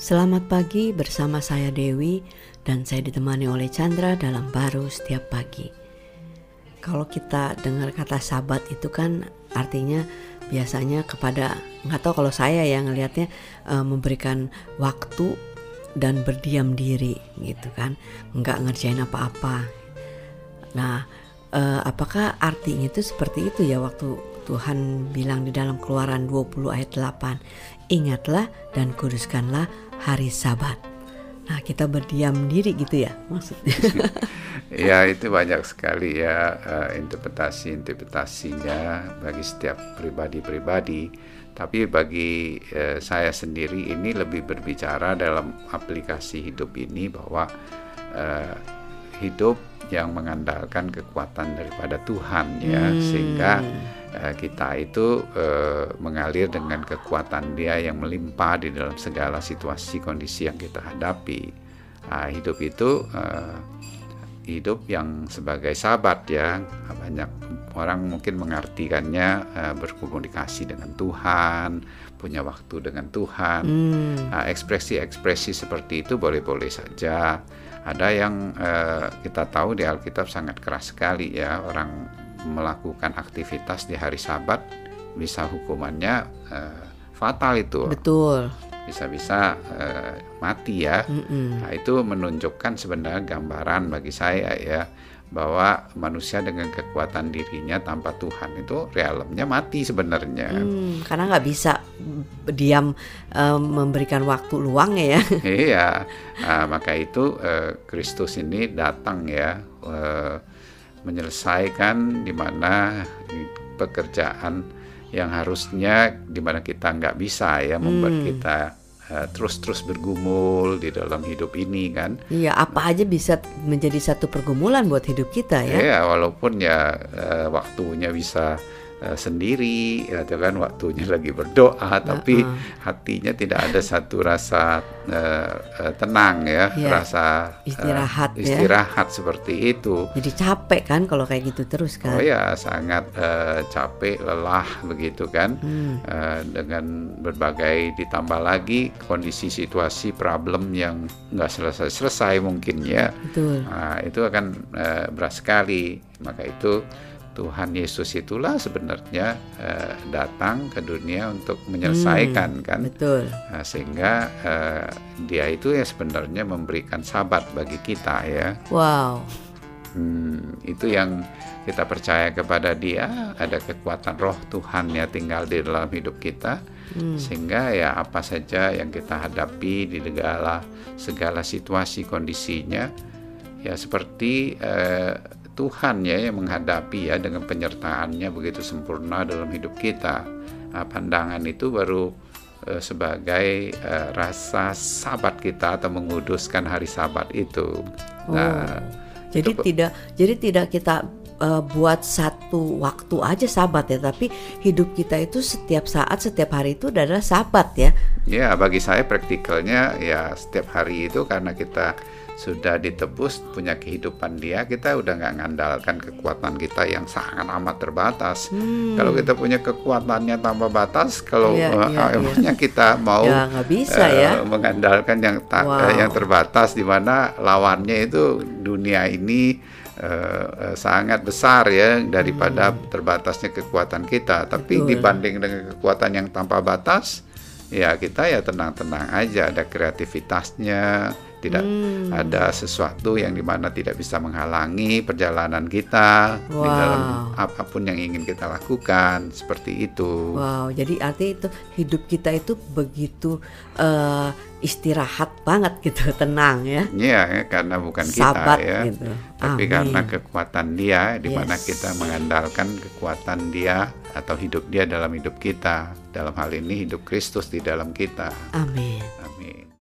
Selamat pagi bersama saya Dewi dan saya ditemani oleh Chandra dalam baru setiap pagi. Kalau kita dengar kata sabat itu kan artinya biasanya kepada nggak tahu kalau saya yang ngelihatnya uh, memberikan waktu dan berdiam diri gitu kan, nggak ngerjain apa-apa. Nah, uh, apakah artinya itu seperti itu ya waktu Tuhan bilang di dalam Keluaran 20 ayat 8, ingatlah dan kuduskanlah hari Sabat. Nah, kita berdiam diri gitu ya maksudnya. ya, itu banyak sekali ya uh, interpretasi-interpretasinya bagi setiap pribadi-pribadi. Tapi bagi uh, saya sendiri ini lebih berbicara dalam aplikasi hidup ini bahwa uh, hidup yang mengandalkan kekuatan daripada Tuhan ya hmm. sehingga uh, kita itu uh, mengalir dengan kekuatan Dia yang melimpah di dalam segala situasi kondisi yang kita hadapi. Uh, hidup itu uh, hidup yang sebagai sahabat ya banyak orang mungkin mengartikannya uh, berkomunikasi dengan Tuhan punya waktu dengan Tuhan hmm. uh, ekspresi-ekspresi seperti itu boleh-boleh saja ada yang uh, kita tahu di Alkitab sangat keras sekali ya orang melakukan aktivitas di hari Sabat bisa hukumannya uh, fatal itu. Betul. Bisa-bisa uh, mati ya. Mm -mm. Nah itu menunjukkan sebenarnya gambaran bagi saya ya bahwa manusia dengan kekuatan dirinya tanpa Tuhan itu realemnya mati sebenarnya. Hmm, karena nggak bisa diam um, memberikan waktu luang ya. iya, nah, maka itu uh, Kristus ini datang ya uh, menyelesaikan di mana pekerjaan yang harusnya di mana kita nggak bisa ya membuat hmm. kita Eh, terus-terus bergumul di dalam hidup ini kan. Iya, apa aja bisa menjadi satu pergumulan buat hidup kita ya. Iya, walaupun ya uh, waktunya bisa uh, sendiri, ya kan waktunya lagi berdoa, tapi uh hatinya tidak ada satu rasa uh, uh, tenang ya, ya rasa istirahat, uh, istirahat ya. seperti itu. Jadi capek kan kalau kayak gitu terus kan? Oh ya, sangat uh, capek, lelah begitu kan, hmm. uh, dengan berbagai ditambah lagi kondisi situasi problem yang nggak selesai-selesai mungkin ya. Betul. Nah, itu akan uh, berat sekali. Maka itu Tuhan Yesus itulah sebenarnya uh, datang ke dunia untuk menyelesaikan hmm, kan? betul. Nah, sehingga uh, dia itu ya sebenarnya memberikan sabat bagi kita ya. Wow. Hmm, itu yang kita percaya kepada dia ada kekuatan roh Tuhan ya tinggal di dalam hidup kita. Hmm. sehingga ya apa saja yang kita hadapi di segala segala situasi kondisinya ya seperti uh, Tuhan ya yang menghadapi ya dengan penyertaannya begitu sempurna dalam hidup kita. Nah, pandangan itu baru uh, sebagai uh, rasa sabat kita atau menguduskan hari sabat itu. Nah, jadi itu, tidak jadi tidak kita uh, buat satu waktu aja sabat ya, tapi hidup kita itu setiap saat, setiap hari itu adalah sabat ya. Ya, bagi saya praktikalnya ya setiap hari itu karena kita sudah ditebus punya kehidupan dia kita udah nggak ngandalkan kekuatan kita yang sangat amat terbatas hmm. kalau kita punya kekuatannya tanpa batas kalau iya, uh, emangnya iya. kita mau ya, bisa, uh, ya. mengandalkan yang ta wow. uh, yang terbatas di mana lawannya itu dunia ini uh, uh, sangat besar ya daripada hmm. terbatasnya kekuatan kita tapi Betul. dibanding dengan kekuatan yang tanpa batas ya kita ya tenang-tenang aja ada kreativitasnya tidak hmm. ada sesuatu yang di mana tidak bisa menghalangi perjalanan kita wow. di dalam apa pun yang ingin kita lakukan seperti itu. Wow, jadi arti itu hidup kita itu begitu uh, istirahat banget gitu, tenang ya. Iya, ya, karena bukan Sabat, kita ya, gitu. tapi Amin. karena kekuatan Dia, di mana yes. kita mengandalkan kekuatan Dia atau hidup Dia dalam hidup kita. Dalam hal ini hidup Kristus di dalam kita. Amin.